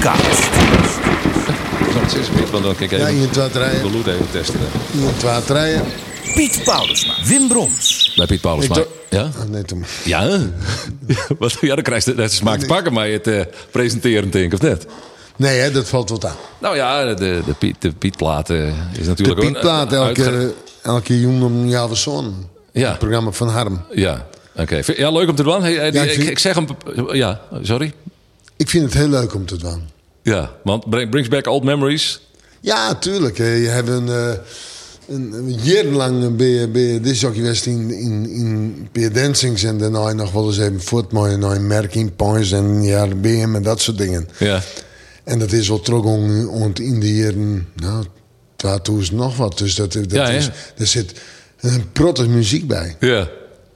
Podcast. Dat is het, want dan kijk ik Ja, even in de loot even testen. In twee rijden. Piet Paulusma. Wim Brons. Bij Piet Paulus. Ik maar- doe- Ja? Ah, nee, toen. Ja. Wat, ja, dan krijg je de smaak te pakken, maar je het eh, presenteren, denk ik, of net? Nee, hè, dat valt wat aan. Nou ja, de, de, Piet, de Pietplaat eh, is De natuurlijk ook een- Pietplaat een elke, uitge- elke jongen om jouw zon. Ja. Het programma van Harm. Ja, oké. Ja, leuk om te doen. Hey, Ja, ik ik zeg hem... Ja, sorry. Ik vind het heel leuk om te doen. Ja, want bring- brings back old memories. Ja, tuurlijk. Je hebt een, eh, een, een jarenlang ben je, ben je geweest in, in, in Peer Dancings. En daarna nog wel eens even voort maar naar een merking points en ja, BM en dat soort dingen. Ja. En dat is wel terug on in de jaren, nou, 2000 nog wat. Dus dat, dat Ja, is, ja. er zit een protte muziek bij. Ja.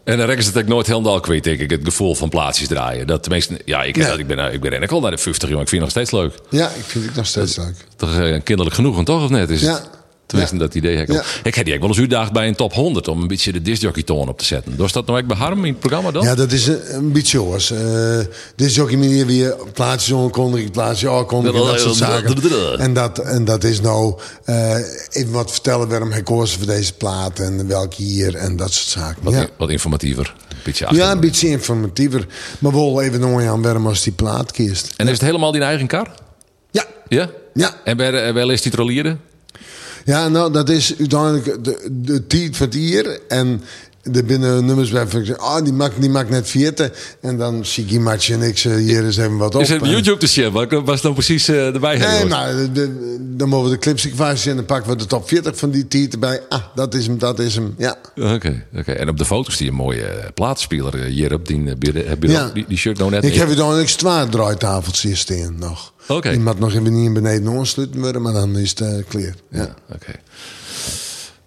En dan rekken ze het ook nooit helemaal kwijt, denk ik. Het gevoel van plaatsjes draaien. Dat tenminste, ja, ik, ik ben, ik ben eigenlijk al naar de 50, jongen. Ik vind het nog steeds leuk. Ja, ik vind het nog steeds leuk. Toch eh, kinderlijk genoegen, toch? Of net? Is Ja. het? Tenminste, Ja. dat idee. heb Ik, Ja. ik heb die ook wel eens uitdaagd bij een top 100 om een beetje de discjockey toon op te zetten. Dus dat nou ook bij Harm in het programma dan? Ja, dat is een, beetje zoals. eh ook een manier weer plaatsjes aankondigen, plaatsjes aankondigen, dat soort zaken. En dat, en dat is nou eh, even wat vertellen waarom hij koos voor deze plaat en welke hier en dat soort zaken. Wat, Ja. wat informatiever. Een beetje ja, een beetje informatiever. Maar wel even nog aan waarom als die plaat kiest. En is het helemaal die eigen kar? Ja, Ja? ja. En wel is die trollieren? Ja, nou, dat is uiteindelijk de, de tijd van. En er binnen nummers bij ah, die maakt, die maakt net 40. En dan zie ik die match en ik zeg, hier is even wat op. Is het YouTube te zien? Wat was dan precies eh, erbij? Nee, maar de- de- dan mogen we de clips zien en dan pakken we de top 40 van die tijd erbij. Ah, dat is hem, dat is hem. Ja, Oké, oké. En op de foto's die een mooie eh, platenspeler eh, hier op die, eh, eh, bureau- Ja. die, die shirt nou net ik heb er dan een zwaar draaitafeltjes hier staan nog. Oké. Die moet nog even niet in beneden aansluiten worden, maar dan is het uh, clear. Ja. Ja, oké.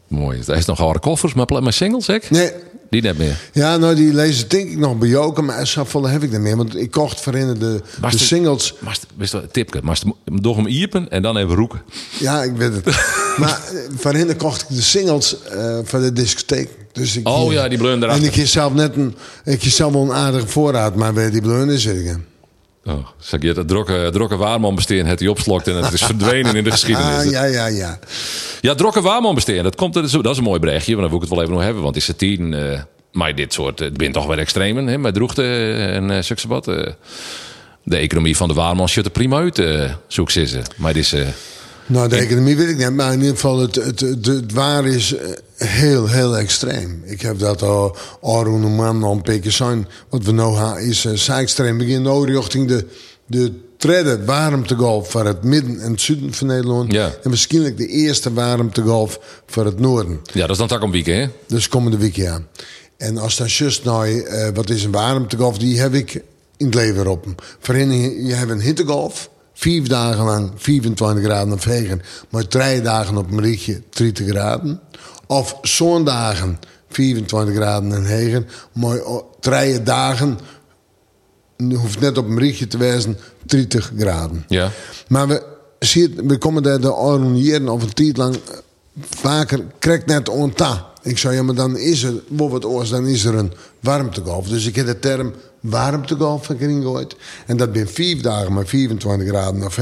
Mooi. Hij is nog harde koffers, maar maar singles, hè? Nee, Die net meer. ja, nou die lezen denk ik nog bij Joker, maar zoveel heb ik er meer. Want ik kocht voorin de, de het- singles. Maar wist je tipke, maar door hem iepen en dan even roeken. Ja, ik weet het. maar eh, voorin kocht ik de singles eh van de discotheek. Dus ik, Oh ja, die bleun En ik heb zelf net een, ik heb zelf wel een aardige voorraad, maar bij die is het. ja. Oh, zeg je, het drokke, besteen het hij opslokt en het is verdwenen in de geschiedenis. Ah, ja, ja, ja. Ja, drokke waarman besteen, dat, komt, dat, is, dat is een mooi berichtje, maar dan wil ik het wel even nog hebben. Want is het tien, eh maar dit soort, het bent toch wel extremen, hè, met droegte en uh, de economie van de waarman shut er prima uit, eh zoek ze. Maar het is... Nou, de economie weet ik niet, maar in ieder geval, het, het, het, het waar is eh, heel, heel extreem. Ik heb dat al Aron een man keer zijn. Wat we nou hebben is uh, extreem. We gaan nou richting de, de warmtegolf voor het midden en het zuiden van Nederland. Ja. En waarschijnlijk de eerste warmtegolf voor het noorden. ja, dat is dan tak om week, hè? Dus komende week, ja. En als dan just nou, eh, wat is een warmtegolf, die heb ik in het leven op. Voorheen, je hebt een hittegolf, vier dagen lang 24 graden of regen, maar drie dagen op een rietje 30 graden. Of zondagen 24 graden en regen, maar drie dagen, hoeft net op een rietje te wijzen, 30 graden. Ja. Maar we, zien, we komen daar de oroniëren of een tijd lang vaker krijgt net onta. Ik zei, ja, maar dan is er, wat oors, dan is er een warmtegolf. Dus ik heb de term warmtegolf gegooid. En dat ben vier dagen maar 24 graden of.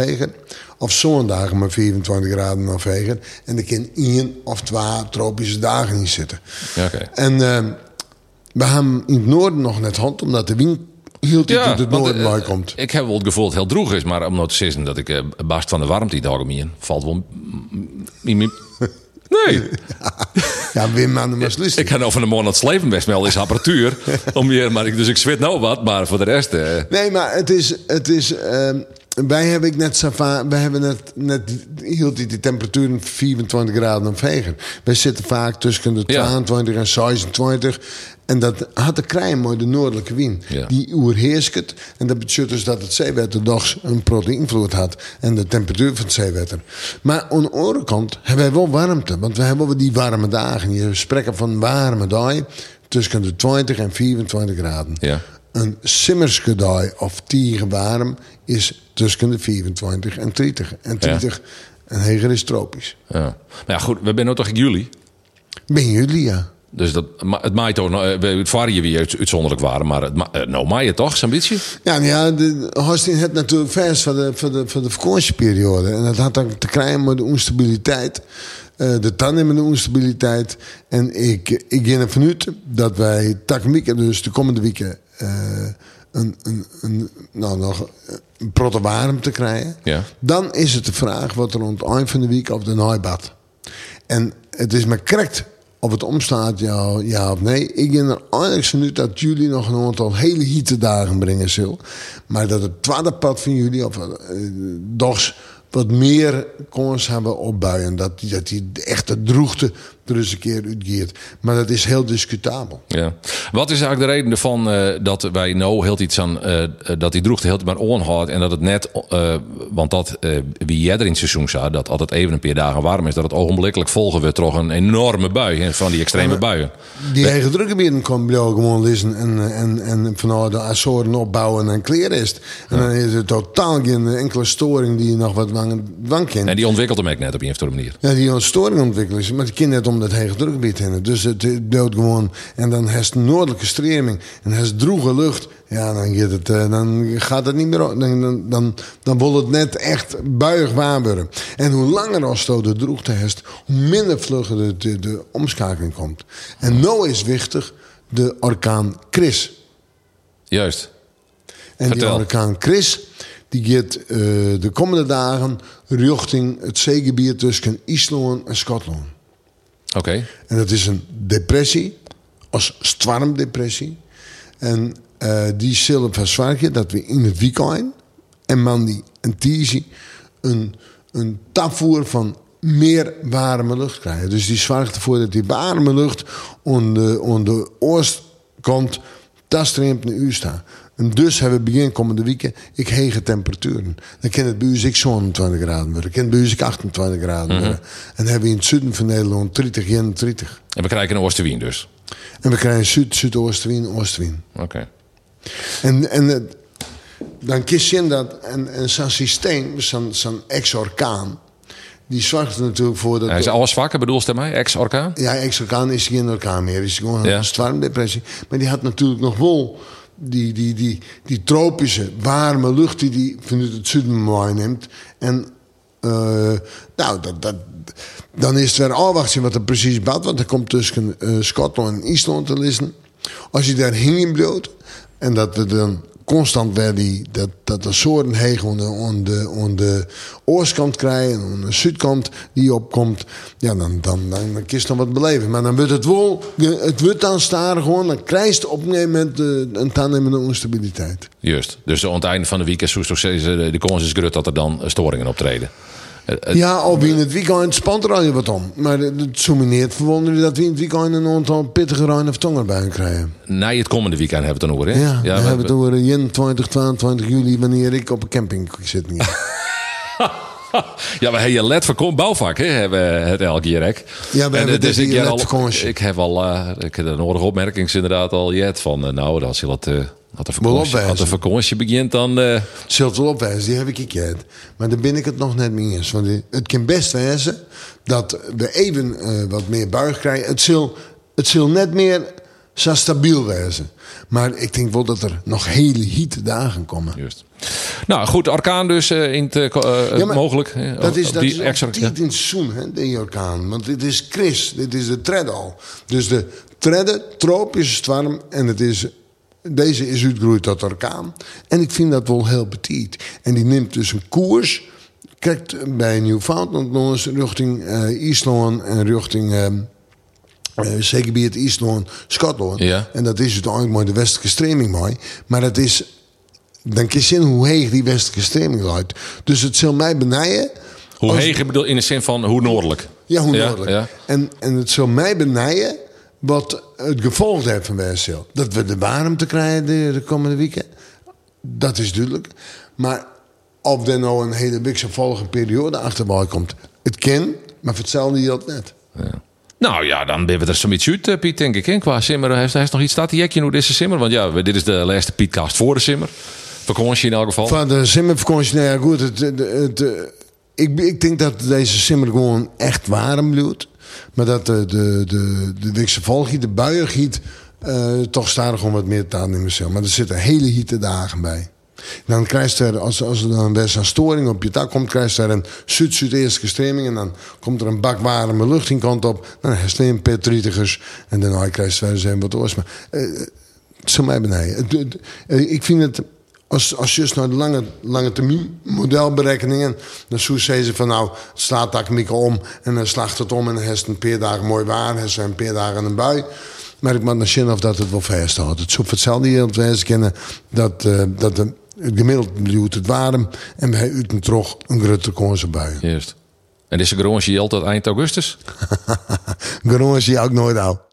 Of zondagen maar 24 graden of. En er kan één of twee tropische dagen in zitten. Ja, oké. En eh, we hebben in het noorden nog net hand, omdat de wind hield uit het noorden eh, bij komt. Ik heb wel het gevoel dat het heel droeg is, maar om nou te zeggen dat ik eh barst van de warmte die dag in valt wel. Nee, Ja, Wim aan de Maasluis. ik ga nou van de morgen het slepen best wel is apparatuur. om weer, maar ik, dus ik zwet nou wat, maar voor de rest. eh, Nee, maar het is. Het is ehm, wij hebben ik net Sava, wij hebben net, net hield die, die temperaturen 24 graden of regen. Wij zitten vaak tussen de Ja. 22 en 26. En dat had de krijgen maar de noordelijke wind. Ja. Die oerheerst het. En dat betekent dus dat het zeewater toch een grote invloed had. En de temperatuur van het zeewater. Maar aan de andere kant hebben wij wel warmte. Want we hebben wel die warme dagen. Je spreken van warme dagen. Tussen de 20 en 24 graden. Ja. Een simmerskedai of tegen warm is tussen de 24 en 30. En 30 en heger is tropisch. ja. Maar ja, goed, we zijn nu toch in juli. Ben jullie ja? Dus dat, het maait toch, eh, we- het je weer uit- uitzonderlijk waren, maar het ma- eh, nou maait het toch, zo'n beetje? Ja, ja, de Hosting had natuurlijk vers voor de, voor, de, voor de vakantieperiode. En dat had dan te krijgen met de onstabiliteit. eh, de tandem met de onstabiliteit. En ik, ik ga ervan uit dat wij takmieken, dus de komende weken, een, een, een, nou, nog een protte warm te krijgen. Ja. Dan is het de vraag wat er rond het eind van de week op de naaibad. En het is maar correct of het omstaat, ja, ja of nee. Ik ben er eigenlijk zo nu dat jullie nog een aantal hele hitte dagen brengen zullen. Maar dat het tweede pad van jullie, of uh, wat meer kans hebben opbuien. Dat, die- dat die echte droegte er eens een keer uitgeert. Maar dat is heel discutabel. Ja. Wat is eigenlijk de reden ervan eh, dat wij nou heel iets aan eh, eh, dat die droegte heel maar onhoudt en dat het net, want dat wie jij er in het seizoen zag, dat altijd even een paar dagen warm is, dat het ogenblikkelijk volgen we toch een enorme bui hè, van die extreme buien. Die eigen drukgebieden kan bij jou gewoon lezen en, en, en vanuit de Azoren opbouwen en kleren is. En dan is er totaal geen enkele storing die je nog wat dwang kent. En die ontwikkelt hem ook net op een of andere manier. Ja, die storing ontwikkelen is, maar die kind net om dat hege drukgebied heen. Dus het dood gewoon. En dan heeft noordelijke streming en heeft droege lucht. Ja, dan, gaat het, eh, dan gaat het niet meer. Dan, dan, dan, dan wil het net echt buig worden. En hoe langer als de droegte heeft, hoe minder vlugger de, de, de omschakeling komt. En nou is wichtig de orkaan Chris. Juist. En die orkaan Chris, die gaat eh, de komende dagen richting het zeegebied tussen IJsland en Schotland. Oké. En dat is een depressie, als stormdepressie. En eh, die zullen verzorgen dat we in het weekend en Mandy en Tizi een, een tapvoer van meer warme lucht krijgen. Dus die zorgt ervoor dat die warme lucht aan de, aan de oostkant tastreemt naar u staat. En dus hebben we begin komende weken ik hege temperaturen. Dan kan het bij u ik 27 graden worden. Dan kan het bij u ik 28 graden worden. En dan hebben we in het zuiden van Nederland 30, 31. En we krijgen een oostenwien dus. En we krijgen zuid, zuidoostenwind, oostenwind. Oké. En, en het- dan kies je in dat, en, en zo'n systeem, zo'n zo'n ex-orkaan, die zorgt er natuurlijk voor dat... Hij is alles zwakker, bedoelst hij mij? Ex-orkaan? Ja, ex-orkaan is geen orkaan meer, is gewoon Ja. een stormdepressie. Maar die had natuurlijk nog wel die, die, die, die tropische, warme lucht die vanuit het zuiden meeneemt. En eh, nou, dat, dat, dan is het weer afwachten wat er precies bad. Want er komt tussen eh, Schotland en IJsland te liggen. Als je daar hing bloot en dat er dan constant weer die, dat, dat de soorten hegen aan de, de oostkant krijgen en aan de zuidkant die opkomt, ja, dan, dan, dan, dan nog wat beleven. Maar dan wordt het wel, het wordt dan staren gewoon, dan krijg je op een gegeven moment eh, een toenemende onstabiliteit. Juist. Dus aan het einde van de week is toch steeds, de kans is groot dat er dan storingen optreden. Eh, eh, Ja, of in het weekend spant er al je wat om. Maar het het soumineert verwonderen dat we in het weekend een aantal pittige ruine of tongerbuien krijgen. na het komende weekend hebben we het dan over, hè? Ja, we we- hebben het over 21, 22 juli, wanneer ik op een camping zit. Ja, we hebben let voor bouwvak, hè, hebben we het elke hè. Ja, we En, hebben eh, dus dit ik, al, ik heb al, eh, ik heb de nodige opmerkingen inderdaad al jet van, eh, nou, je dat, eh had de Wel had de vakantie begint, dan, eh, Zult wel opwijzen, die heb ik gekend. Maar daar ben ik het nog net mee eens. Want het kan best wezen dat we even eh, wat meer buig krijgen. Het zal, het zal net meer zo stabiel wezen. Maar ik denk wel dat er nog hele hitte dagen komen. juist. Nou, goed, orkaan dus eh, in het, Ja, mogelijk. hè, Dat is, dat die is extra- extra, in het seizoen, hè, die orkaan. Want dit is Chris, dit is de treadal. Dus de tredde, tropische storm. En het is, deze is uitgegroeid tot orkaan. En ik vind dat wel heel petit. En die neemt dus een koers. Kijkt bij Newfoundland nog eens richting IJsland en richting... eh, eh, zeker bij het IJsland, Schotland. Ja. En dat is uiteindelijk maar de westelijke streming mooi. Maar het is dan kun je zien hoe heeg die westelijke streming luidt. Dus het zal mij benijden. Hoe als- heeg, bedoel, in de zin van hoe noordelijk. Ja, hoe Ja, noordelijk. ja. En, en het zal mij benijden wat het gevolg heeft van Westzeel. Dat we de warmte krijgen de, de komende weken. Dat is duidelijk. Maar of er nou een hele wisselvallige periode achterbij komt. Het kan, maar voor hetzelfde geldt net. Ja. Nou ja, dan ben we er zoiets uit, eh, Piet, denk ik. Qua simmer, hij heeft, hij nog iets staat die jekje hoe deze simmer. Want ja, dit is de laatste Pietcast voor de simmer. Vakantie in elk geval. Van de simmervakantie, nou ja goed, het, het, het, ik, ik denk dat deze simmer gewoon echt warm blijft. Maar dat de, de, de, de Wikse volgiet, de buiengiet, uh, toch stadig om wat meer in mezelf. Maar er zitten hele hitte dagen bij. Dan krijg je als, als er dan best een storing op je tak komt, krijg je er een zuid-zuideerlijke streming. En dan komt er een bak warme lucht in kant op. Dan een petritigers. En dan krijg je weer wat oors. Maar uh, zo mij beneden. Ik vind het als, als je naar de lange, lange termijn modelberekeningen, dan zou ze van nou, het slaat dat om en dan slacht het om en dan heeft het een paar dagen mooi waar, heeft een paar dagen een bui. Maar ik moet naar zien of dat het wel vast houdt. Het zou hetzelfde hier wijze kennen dat, uh, dat de, het gemiddeld duwt het warm en bij u toch een grote konse bui. Juist. En is de garantie altijd eind augustus? garantie ook nooit oud.